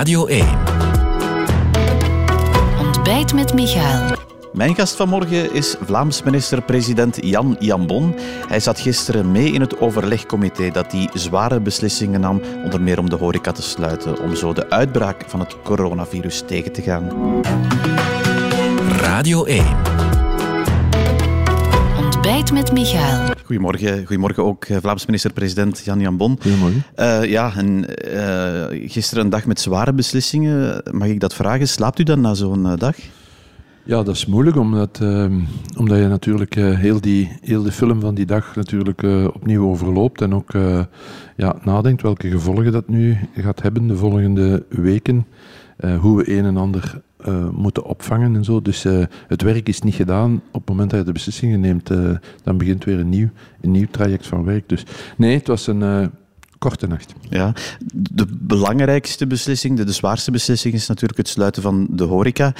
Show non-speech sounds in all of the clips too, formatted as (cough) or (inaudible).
Radio 1. Ontbijt met Michael. Mijn gast vanmorgen is Vlaams minister-president Jan Jambon. Hij zat gisteren mee in het overlegcomité dat die zware beslissingen nam, onder meer om de horeca te sluiten, om zo de uitbraak van het coronavirus tegen te gaan. Radio 1. Ontbijt met Michael. Goedemorgen, goedemorgen ook eh, Vlaams minister-president Jan Jambon. Goedemorgen. Uh, ja, en, uh, gisteren een dag met zware beslissingen. Mag ik dat vragen? Slaapt u dan na zo'n uh, dag? Ja, dat is moeilijk, omdat, uh, omdat je natuurlijk uh, heel, die, heel de film van die dag natuurlijk uh, opnieuw overloopt en ook ja, nadenkt welke gevolgen dat nu gaat hebben de volgende weken. hoe we een en ander moeten opvangen en zo. Dus het werk is niet gedaan. Op het moment dat je de beslissingen neemt, dan begint weer een nieuw, een nieuw traject van werk. Dus nee, het was een korte nacht. Ja, de belangrijkste beslissing, de, de zwaarste beslissing is natuurlijk het sluiten van de horeca.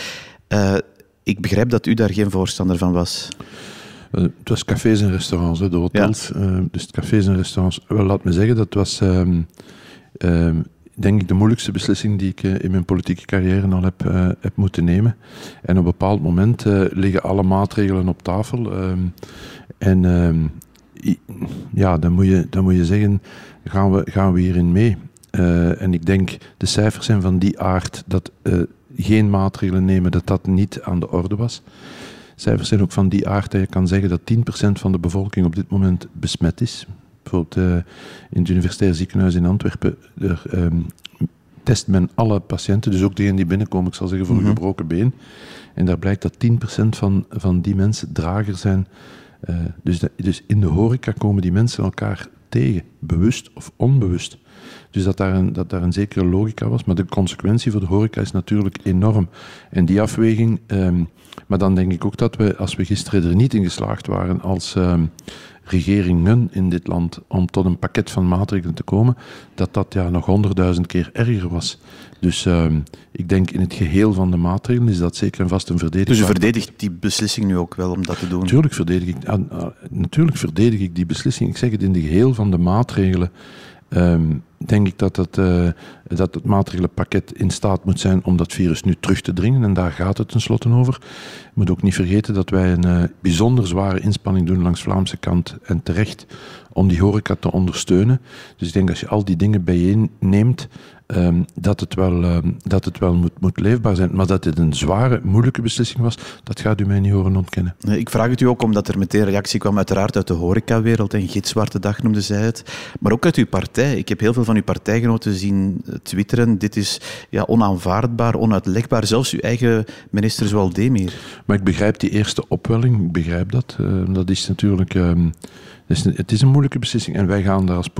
Uh, ik begrijp dat u daar geen voorstander van was. Uh, het was cafés en restaurants, hè, de hotels. Ja. Uh, dus cafés en restaurants. Wel, laat me zeggen, dat was um, um, denk ik de moeilijkste beslissing die ik uh, in mijn politieke carrière al heb, heb moeten nemen. En op een bepaald moment liggen alle maatregelen op tafel. Um, en ja, dan moet, je, dan moet je zeggen, gaan we, gaan we hierin mee? en ik denk, de cijfers zijn van die aard dat geen maatregelen nemen, dat dat niet aan de orde was. Cijfers zijn ook van die aard dat je kan zeggen dat 10% van de bevolking op dit moment besmet is. Bijvoorbeeld uh, in het Universitair Ziekenhuis in Antwerpen er, um, test men alle patiënten, dus ook degenen die binnenkomen, ik zal zeggen voor een mm -hmm. gebroken been. En daar blijkt dat 10% van, van die mensen drager zijn. Uh, dus, de, dus in de horeca komen die mensen elkaar tegen, bewust of onbewust. Dus dat daar, een, dat daar een zekere logica was. Maar de consequentie voor de horeca is natuurlijk enorm. En die afweging. Um, maar dan denk ik ook dat we, als we gisteren er niet in geslaagd waren als um, regeringen in dit land om tot een pakket van maatregelen te komen, dat dat ja nog honderdduizend keer erger was. Dus um, ik denk in het geheel van de maatregelen is dat zeker en vast een verdediging. Dus u verdedigt die beslissing nu ook wel om dat te doen? Natuurlijk verdedig ik, uh, uh, natuurlijk verdedig ik die beslissing. Ik zeg het in het geheel van de maatregelen. Um, denk ik dat het, uh, dat het maatregelenpakket in staat moet zijn om dat virus nu terug te dringen. En daar gaat het tenslotte over. Je moet ook niet vergeten dat wij een uh, bijzonder zware inspanning doen langs Vlaamse kant en terecht om die horeca te ondersteunen. Dus ik denk als je al die dingen bijeen neemt, um, dat het wel, um, dat het wel moet, moet leefbaar zijn. Maar dat het een zware, moeilijke beslissing was, dat gaat u mij niet horen ontkennen. Ik vraag het u ook omdat er meteen reactie kwam, uiteraard uit de horecawereld. En gitzwarte dag noemde zij het. Maar ook uit uw partij. Ik heb heel veel van uw partijgenoten zien twitteren. Dit is ja, onaanvaardbaar, onuitlegbaar. Zelfs uw eigen minister Zwaldemir. Maar ik begrijp die eerste opwelling. Ik begrijp dat. Uh, dat is natuurlijk... Um, dus het is een moeilijke beslissing en wij gaan daar als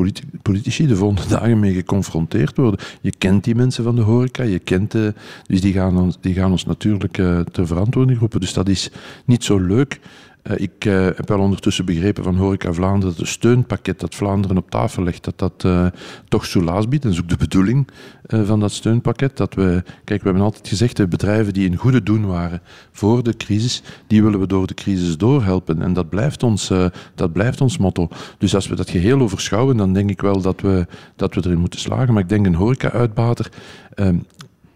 politici de volgende (laughs) dagen mee geconfronteerd worden. Je kent die mensen van de horeca, je kent de, dus die gaan ons, die gaan ons natuurlijk uh, ter verantwoording roepen. Dus dat is niet zo leuk. Uh, ik uh, heb wel ondertussen begrepen van Horeca Vlaanderen dat het steunpakket dat Vlaanderen op tafel legt, dat dat uh, toch soelaas biedt. Dat is ook de bedoeling van dat steunpakket. Dat we, kijk, we hebben altijd gezegd, de bedrijven die in goede doen waren voor de crisis, die willen we door de crisis doorhelpen. En dat blijft ons, dat blijft ons motto. Dus als we dat geheel overschouwen, dan denk ik wel dat we, dat we erin moeten slagen. Maar ik denk een horeca-uitbater ehm,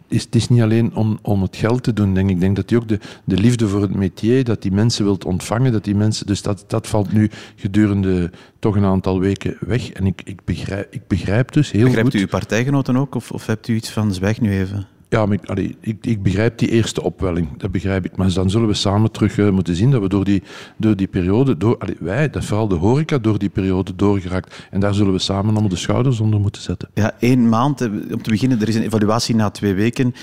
is, het is niet alleen om, om het geld te doen, denk ik. Ik denk dat hij ook de, de liefde voor het métier, dat die mensen wilt ontvangen, dat die mensen, dus dat, dat valt nu gedurende toch een aantal weken weg. En ik, ik, begrijp, ik begrijp dus heel Begrijpt goed... u uw partijgenoten ook, of, of hebt u iets van zwijg nu even? Ja, maar ik, ik, ik, begrijp die eerste opwelling, dat begrijp ik. Maar dan zullen we samen terug uh, moeten zien dat we door die, door die periode, door, wij, dat vooral de horeca, door die periode doorgeraakt. En daar zullen we samen om de schouders onder moeten zetten. Ja, één maand, om te beginnen, er is een evaluatie na twee weken.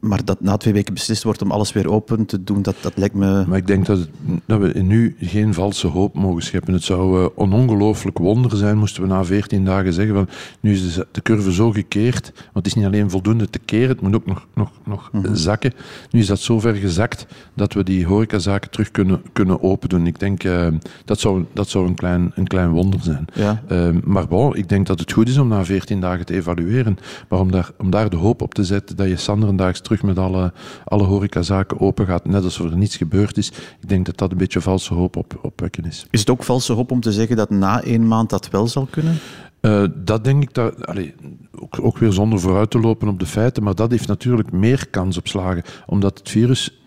Maar dat na twee weken beslist wordt om alles weer open te doen, dat, dat lijkt me... Maar ik denk dat, het, dat we nu geen valse hoop mogen scheppen. Het zou uh, een ongelooflijk wonder zijn, moesten we na veertien dagen zeggen van nu is de, de, curve zo gekeerd, want het is niet alleen voldoende te keren, het moet ook nog, nog, nog mm -hmm. zakken. Nu is dat zo ver gezakt dat we die horecazaken terug kunnen, kunnen open doen. Ik denk uh, dat zou, dat zou een, klein, een klein wonder zijn. Ja. Uh, maar bon, ik denk dat het goed is om na veertien dagen te evalueren. Maar om daar, om daar de hoop op te zetten dat je Sanderendaags terug met alle, alle horecazaken open gaat, net alsof er niets gebeurd is. Ik denk dat dat een beetje valse hoop op, opwekken is. Is het ook valse hoop om te zeggen dat na één maand dat wel zal kunnen? Uh, dat denk ik dat. Allee, ook, ook weer zonder vooruit te lopen op de feiten, maar dat heeft natuurlijk meer kans op slagen, omdat het virus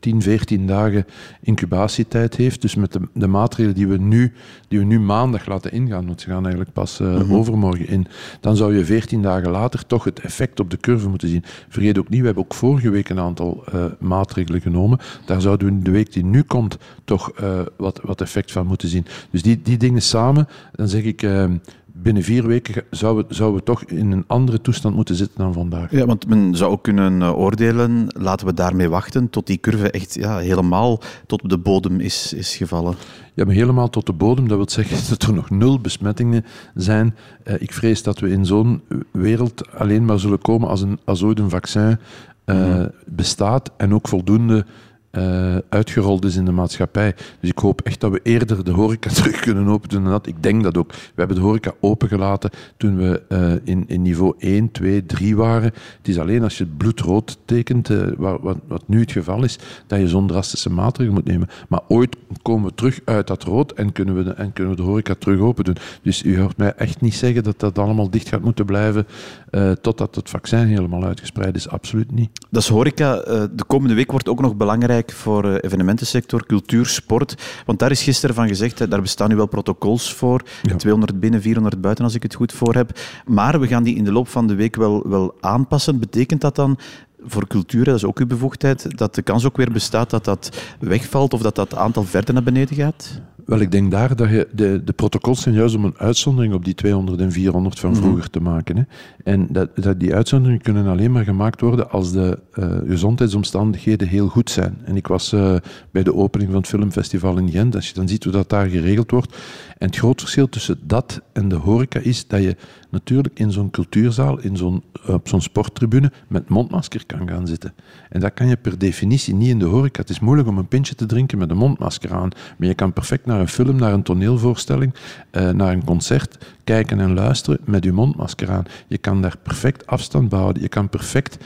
10, 14 dagen incubatietijd heeft. Dus met de, de, maatregelen die we, nu, die we nu maandag laten ingaan, want ze gaan eigenlijk pas uh, overmorgen in, dan zou je 14 dagen later toch het effect op de curve moeten zien. Vergeet ook niet, we hebben ook vorige week een aantal uh, maatregelen genomen. Daar zouden we de week die nu komt toch uh, wat, wat effect van moeten zien. Dus die, die dingen samen, dan zeg ik binnen vier weken zouden we, zou we toch in een andere toestand moeten zitten dan vandaag. Ja, want men zou ook kunnen eh, oordelen, laten we daarmee wachten tot die curve echt ja, helemaal tot de bodem is, is gevallen. Ja, maar helemaal tot de bodem, dat wil zeggen (laughs) dat er nog nul besmettingen zijn. Uh, ik vrees dat we in zo'n wereld alleen maar zullen komen als, een, als ooit een vaccin uh, mm. bestaat en ook voldoende uh, uitgerold is in de maatschappij. Dus ik hoop echt dat we eerder de horeca (laughs) terug kunnen openen dan dat. Ik denk dat ook. We hebben de horeca opengelaten toen we uh, in, in niveau 1, 2, 3 waren. Het is alleen als je het bloedrood tekent, uh, wat, wat, nu het geval is, dat je zo'n drastische maatregelen moet nemen. Maar ooit komen we terug uit dat rood en kunnen we de, en kunnen we de horeca terug open doen. Dus u hoort mij echt niet zeggen dat dat allemaal dicht gaat moeten blijven totdat het vaccin helemaal uitgespreid is. Absoluut niet. Dat is horeca. de komende week wordt ook nog belangrijk voor de eh, evenementensector, cultuur, sport. Want daar is gisteren van gezegd, daar bestaan nu wel protocols voor. 200 binnen, 400 buiten, als ik het goed voor heb. Maar we gaan die in de loop van de week wel, wel aanpassen. Betekent dat dan voor cultuur, dat is ook uw bevoegdheid, dat de kans ook weer bestaat dat dat wegvalt of dat dat aantal verder naar beneden gaat? Wel, ik denk daar dat je de, de protocols zijn juist om een uitzondering op die 200 en 400 van mhm. vroeger te maken. Hè. En dat, dat, die uitzonderingen kunnen alleen maar gemaakt worden als de uh, gezondheidsomstandigheden heel goed zijn. En ik was uh, bij de opening van het filmfestival in Gent, als je dan ziet hoe dat daar geregeld wordt. En het groot verschil tussen dat en de horeca is dat je natuurlijk in zo'n cultuurzaal, in zo'n, op zo'n sporttribune, met mondmasker gaan zitten. En dat kan je per definitie niet in de horeca. Het is moeilijk om een pintje te drinken met een mondmasker aan, maar je kan perfect naar een film, naar een toneelvoorstelling, uh, naar een concert kijken en luisteren met je mondmasker aan. Je kan daar perfect afstand behouden. Je kan perfect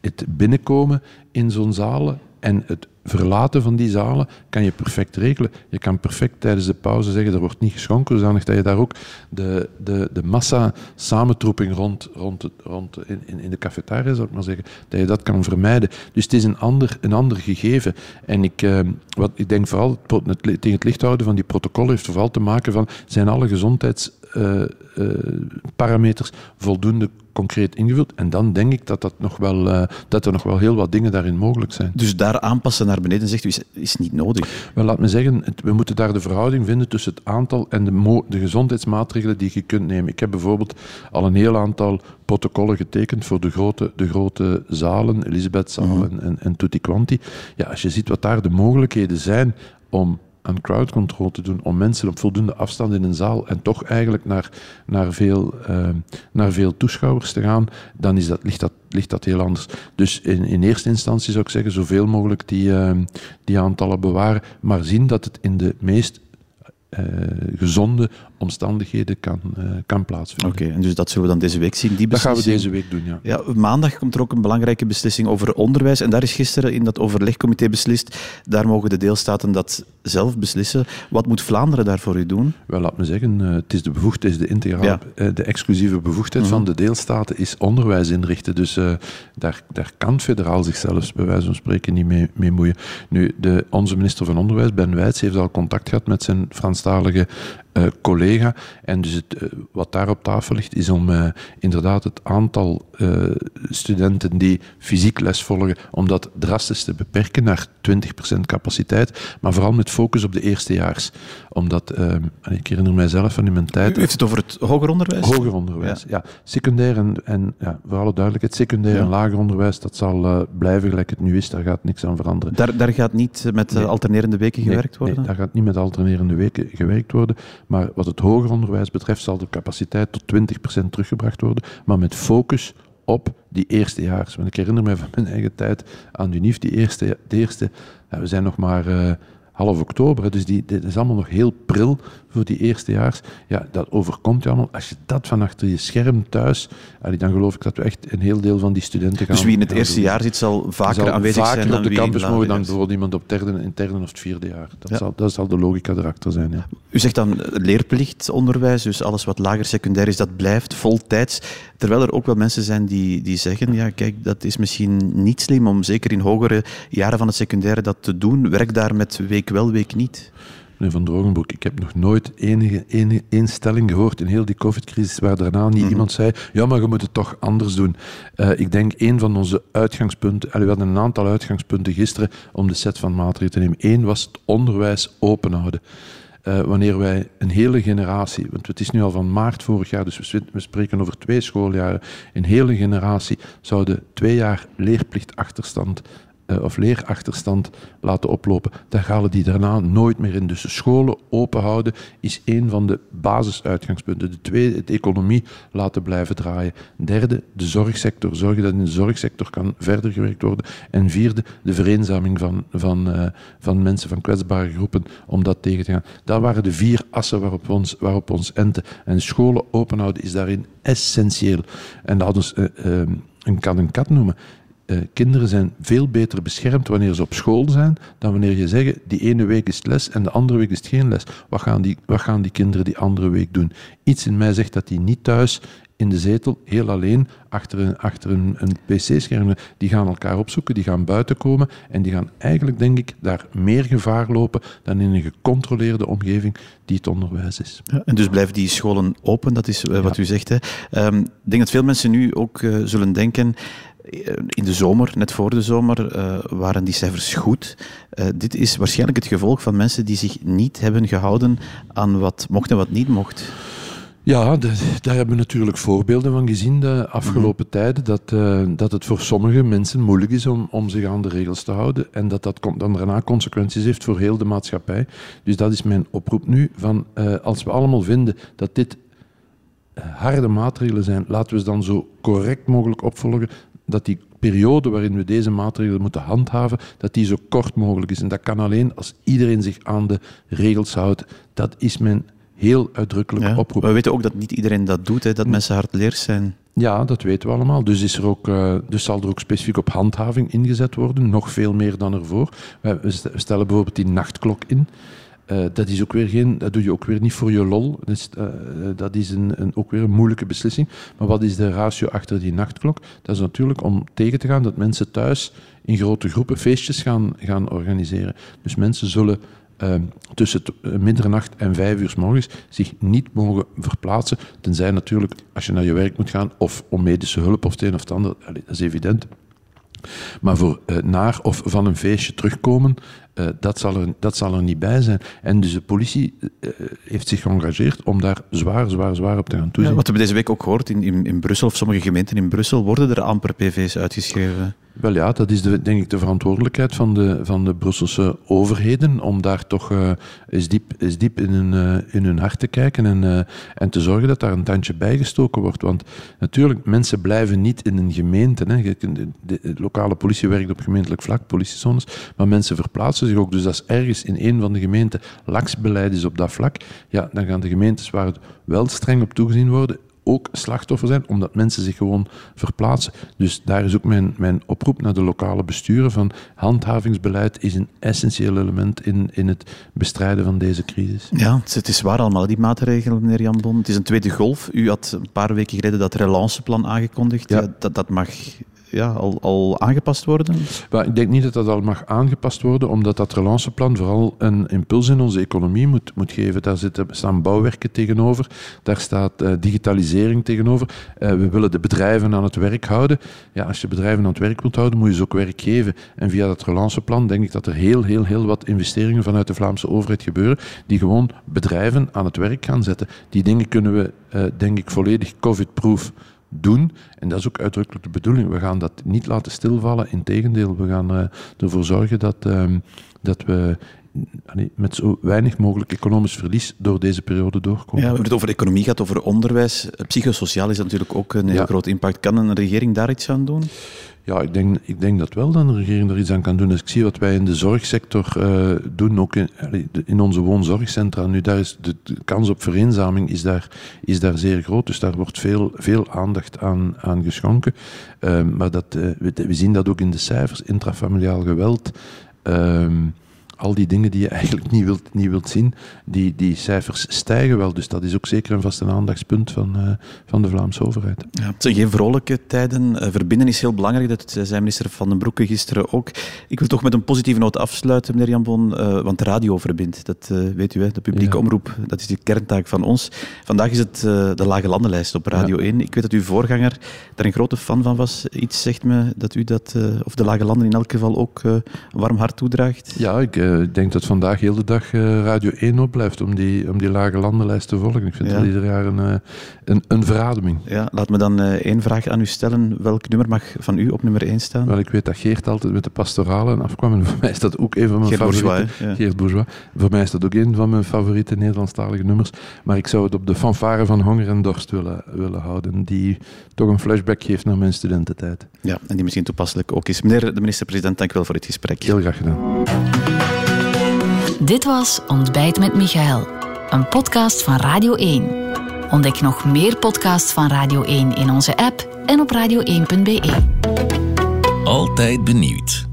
het binnenkomen in zo'n zalen en het verlaten van die zalen kan je perfect regelen. Je kan perfect tijdens de pauze zeggen, er wordt niet geschonken, zodanig dat je daar ook de, de, de massa samentroeping rond, rond, rond in, in de cafetaria, zou ik maar zeggen, dat je dat kan vermijden. Dus het is een ander, een ander gegeven. En ik, eh, wat, ik denk vooral, het, tegen het licht houden van die protocollen heeft vooral te maken van, zijn alle gezondheidsparameters uh, uh, voldoende concreet ingevuld. En dan denk ik dat, dat, nog wel, uh, dat er nog wel heel wat dingen daarin mogelijk zijn. Dus daar aanpassen naar beneden, zegt u, is, is niet nodig? Wel, laat me zeggen, het, we moeten daar de verhouding vinden tussen het aantal en de, de gezondheidsmaatregelen die je kunt nemen. Ik heb bijvoorbeeld al een heel aantal protocollen getekend voor de grote, de grote zalen, Elisabethzaal mm -hmm. en, en Tutti Quanti. Ja, als je ziet wat daar de mogelijkheden zijn om aan crowd control te doen, om mensen op voldoende afstand in een zaal en toch eigenlijk naar, naar, veel, uh, naar veel toeschouwers te gaan, dan is dat, ligt, dat, ligt dat heel anders. Dus in, in eerste instantie zou ik zeggen, zoveel mogelijk die, uh, die aantallen bewaren, maar zien dat het in de meest uh, gezonde omstandigheden kan, uh, kan plaatsvinden. Oké, en dus dat zullen we dan deze week zien? Die dat gaan we deze week doen, ja. ja. Maandag komt er ook een belangrijke beslissing over onderwijs. En daar is gisteren in dat overlegcomité beslist, daar mogen de deelstaten dat zelf beslissen. Wat moet Vlaanderen daarvoor u doen? Wel, laat me zeggen, uh, het is de bevoegdheid, de integrale, ja. uh, de exclusieve bevoegdheid van de deelstaten is onderwijs inrichten. Dus daar, daar kan federaal zichzelf bij wijze van spreken niet mee, mee moeien. Nu, de, onze minister van Onderwijs, Ben Wijts, heeft al contact gehad met zijn Franstalige uh, collega. En dus het, uh, wat daar op tafel ligt, is om uh, inderdaad het aantal studenten die fysiek les volgen, om dat drastisch te beperken naar 20% capaciteit, maar vooral met focus op de eerstejaars. Omdat, ik herinner mijzelf van in mijn tijd... U heeft het over het hoger onderwijs? Hoger onderwijs, ja. ja. Secundair en, en ja, voor alle duidelijkheid, secundair ja. en lager onderwijs, dat zal blijven gelijk het nu is, daar gaat niks aan veranderen. Daar, daar gaat niet met nee. alternerende weken gewerkt worden? Nee, daar gaat niet met alternerende weken gewerkt worden. Maar wat het hoger onderwijs betreft zal de capaciteit tot 20% teruggebracht worden, maar met focus op die eerstejaars. Want ik herinner me van mijn eigen tijd aan UNIF, die eerste, de eerste, we zijn nog maar uh, half oktober, dus die, dit is allemaal nog heel pril voor die eerstejaars. Ja, dat overkomt je allemaal. Als je dat van achter je scherm thuis, dan geloof ik dat we echt een heel deel van die studenten gaan Dus wie in het eerste doen. jaar zit, zal vaker zal aanwezig vaker zijn op de campus mogen dan bijvoorbeeld iemand op derde, in derde of het vierde jaar. Dat, ja. zal, dat zal de logica erachter zijn, ja. U zegt dan leerplichtonderwijs, dus alles wat lager secundair is, dat blijft voltijds. Terwijl er ook wel mensen zijn die, die zeggen, ja kijk, dat is misschien niet slim om zeker in hogere jaren van het secundaire dat te doen. Werk daar met week wel, week niet. Meneer Van Drogenbroek, ik heb nog nooit enige, enige één stelling gehoord in heel die COVID-crisis waar daarna niet Mhm. iemand zei, ja, maar je moet het toch anders doen. Eh, ik denk een van onze uitgangspunten, en we hadden een aantal uitgangspunten gisteren om de set van maatregelen te nemen. Eén was het onderwijs open houden. Eh, wanneer wij een hele generatie, want het is nu al van maart vorig jaar, dus we, spreken over twee schooljaren, een hele generatie zouden twee jaar leerplichtachterstand of leerachterstand laten oplopen, dan halen die daarna nooit meer in. Dus de scholen open houden is één van de basisuitgangspunten. De tweede, de economie laten blijven draaien. Derde, de zorgsector. Zorgen dat in de zorgsector kan verder gewerkt worden. En vierde, de vereenzaming van, van, eh, van mensen, van kwetsbare groepen, om dat tegen te gaan. Dat waren de vier assen waarop we ons, waarop we ons enten. En scholen open houden is daarin essentieel. En laten we uh, een kan een kat noemen. Uh, kinderen zijn veel beter beschermd wanneer ze op school zijn dan wanneer je zegt die ene week is les en de andere week is het geen les. Wat gaan die, wat gaan die kinderen die andere week doen? Iets in mij zegt dat die niet thuis in de zetel, heel alleen, achter een, achter een, een pc-scherm. Die gaan elkaar opzoeken, die gaan buiten komen en die gaan eigenlijk, denk ik, daar meer gevaar lopen dan in een gecontroleerde omgeving die het onderwijs is. Ja, en dus blijven die scholen open, dat is uh, wat ja. u zegt. Hè. Um, ik denk dat veel mensen nu ook uh, zullen denken in de zomer, net voor de zomer, uh, waren die cijfers goed. Uh, dit is waarschijnlijk het gevolg van mensen die zich niet hebben gehouden aan wat mocht en wat niet mocht. Ja, de, daar hebben we natuurlijk voorbeelden van gezien de afgelopen mm -hmm. tijden. Dat, uh, dat het voor sommige mensen moeilijk is om, om zich aan de regels te houden. En dat dat dan daarna consequenties heeft voor heel de maatschappij. Dus dat is mijn oproep nu. Van, als we allemaal vinden dat dit harde maatregelen zijn, laten we ze dan zo correct mogelijk opvolgen dat die periode waarin we deze maatregelen moeten handhaven, dat die zo kort mogelijk is. En dat kan alleen als iedereen zich aan de regels houdt. Dat is mijn heel uitdrukkelijk ja, oproep. We weten ook dat niet iedereen dat doet, hè, dat Hm. mensen hardleers zijn. Ja, dat weten we allemaal. Dus, is er ook, uh, dus zal er ook specifiek op handhaving ingezet worden, nog veel meer dan ervoor. We stellen bijvoorbeeld die nachtklok in. Uh, dat, is ook weer geen, dat doe je ook weer niet voor je lol. Dus, uh, dat is een, een, ook weer een moeilijke beslissing. Maar wat is de ratio achter die nachtklok? Dat is natuurlijk om tegen te gaan dat mensen thuis in grote groepen feestjes gaan, gaan organiseren. Dus mensen zullen uh, tussen middernacht en vijf uur s morgens zich niet mogen verplaatsen. Tenzij natuurlijk, als je naar je werk moet gaan of om medische hulp of het een of het ander, dat is evident. Maar voor naar of van een feestje terugkomen, uh, dat, zal er, dat zal er niet bij zijn. En dus de politie uh, heeft zich geëngageerd om daar zwaar, zwaar, zwaar op te gaan toezien. Ja, wat we deze week ook gehoord in, in, in Brussel, of sommige gemeenten in Brussel, worden er amper PV's uitgeschreven. Wel ja, dat is de, denk ik de verantwoordelijkheid van de, van de Brusselse overheden om daar toch uh, eens, diep, eens diep in hun, uh, in hun hart te kijken en, uh, en te zorgen dat daar een tandje bijgestoken wordt. Want natuurlijk, mensen blijven niet in een gemeente. Hè. De, de, lokale politie werkt op gemeentelijk vlak, politiezones, maar mensen verplaatsen zich ook. Dus als ergens in een van de gemeenten laksbeleid is op dat vlak, ja, dan gaan de gemeentes waar het wel streng op toegezien worden, ook slachtoffer zijn, omdat mensen zich gewoon verplaatsen. Dus daar is ook mijn, mijn oproep naar de lokale besturen van handhavingsbeleid is een essentieel element in, in het bestrijden van deze crisis. Ja, het is waar allemaal, die maatregelen, meneer Jan Bon. Het is een tweede golf. U had een paar weken geleden dat relanceplan aangekondigd. Ja. Ja, dat, dat mag ja, al, al aangepast worden? Maar ik denk niet dat dat al mag aangepast worden, omdat dat relanceplan vooral een impuls in onze economie moet, moet geven. Daar zitten, staan bouwwerken tegenover, daar staat uh, digitalisering tegenover. Uh, we willen de bedrijven aan het werk houden. Ja, als je bedrijven aan het werk wilt houden, moet je ze ook werk geven. En via dat relanceplan denk ik dat er heel, heel, heel wat investeringen vanuit de Vlaamse overheid gebeuren, die gewoon bedrijven aan het werk gaan zetten. Die dingen kunnen we, uh, denk ik, volledig covid-proof doen. En dat is ook uitdrukkelijk de bedoeling. We gaan dat niet laten stilvallen. Integendeel, we gaan uh, ervoor zorgen dat, uh, dat we met zo weinig mogelijk economisch verlies door deze periode doorkomen. Ja, we hebben het over economie gaat, over onderwijs. Psychosociaal is natuurlijk ook een heel ja. groot impact. Kan een regering daar iets aan doen? Ja, ik denk, ik denk dat wel dat een regering er iets aan kan doen. Als ik zie wat wij in de zorgsector uh, doen, ook in, in onze woonzorgcentra, nu daar is de, de, kans op vereenzaming is daar, is daar zeer groot. Dus daar wordt veel, veel aandacht aan, aan geschonken. Uh, maar dat, uh, we, we, zien dat ook in de cijfers, intrafamiliaal geweld. Al die dingen die je eigenlijk niet wilt, niet wilt zien, die, die cijfers stijgen wel. Dus dat is ook zeker een vast aandachtspunt van, uh, van de Vlaamse overheid. Ja, het zijn geen vrolijke tijden. Uh, verbinden is heel belangrijk, dat zei minister Van den Broeke gisteren ook. Ik wil toch met een positieve noot afsluiten, meneer Jan Bon, uh, want de radio verbindt. Dat weet u, hè, de publieke ja. omroep, dat is de kerntaak van ons. Vandaag is het de Lage Landenlijst op Radio ja. 1. Ik weet dat uw voorganger daar een grote fan van was. Iets zegt me dat u dat, of de Lage Landen in elk geval ook een warm hart toedraagt. Ja, ik uh, denk dat vandaag heel de dag uh, Radio 1 opblijft om die, om die lage landenlijst te volgen. Ik vind ja. dat ieder jaar een, uh, een, een verademing. Ja, laat me dan één vraag aan u stellen. Welk nummer mag van u op nummer 1 staan? Wel, ik weet dat Geert altijd met de pastoralen afkwam. En (laughs) voor mij is dat ook een van mijn Geert favoriete... Bourgeois, ja. Geert Bourgeois. Voor mij is dat ook een van mijn favoriete Nederlandstalige nummers. Maar ik zou het op de fanfare van Honger en Dorst willen, willen houden. Die toch een flashback geeft naar mijn studententijd. Ja, en die misschien toepasselijk ook is. Meneer de minister-president, dank u wel voor dit gesprek. Heel graag gedaan. Dit was Ontbijt met Michael, een podcast van Radio 1. Ontdek nog meer podcasts van Radio 1 in onze app en op radio1.be. Altijd benieuwd.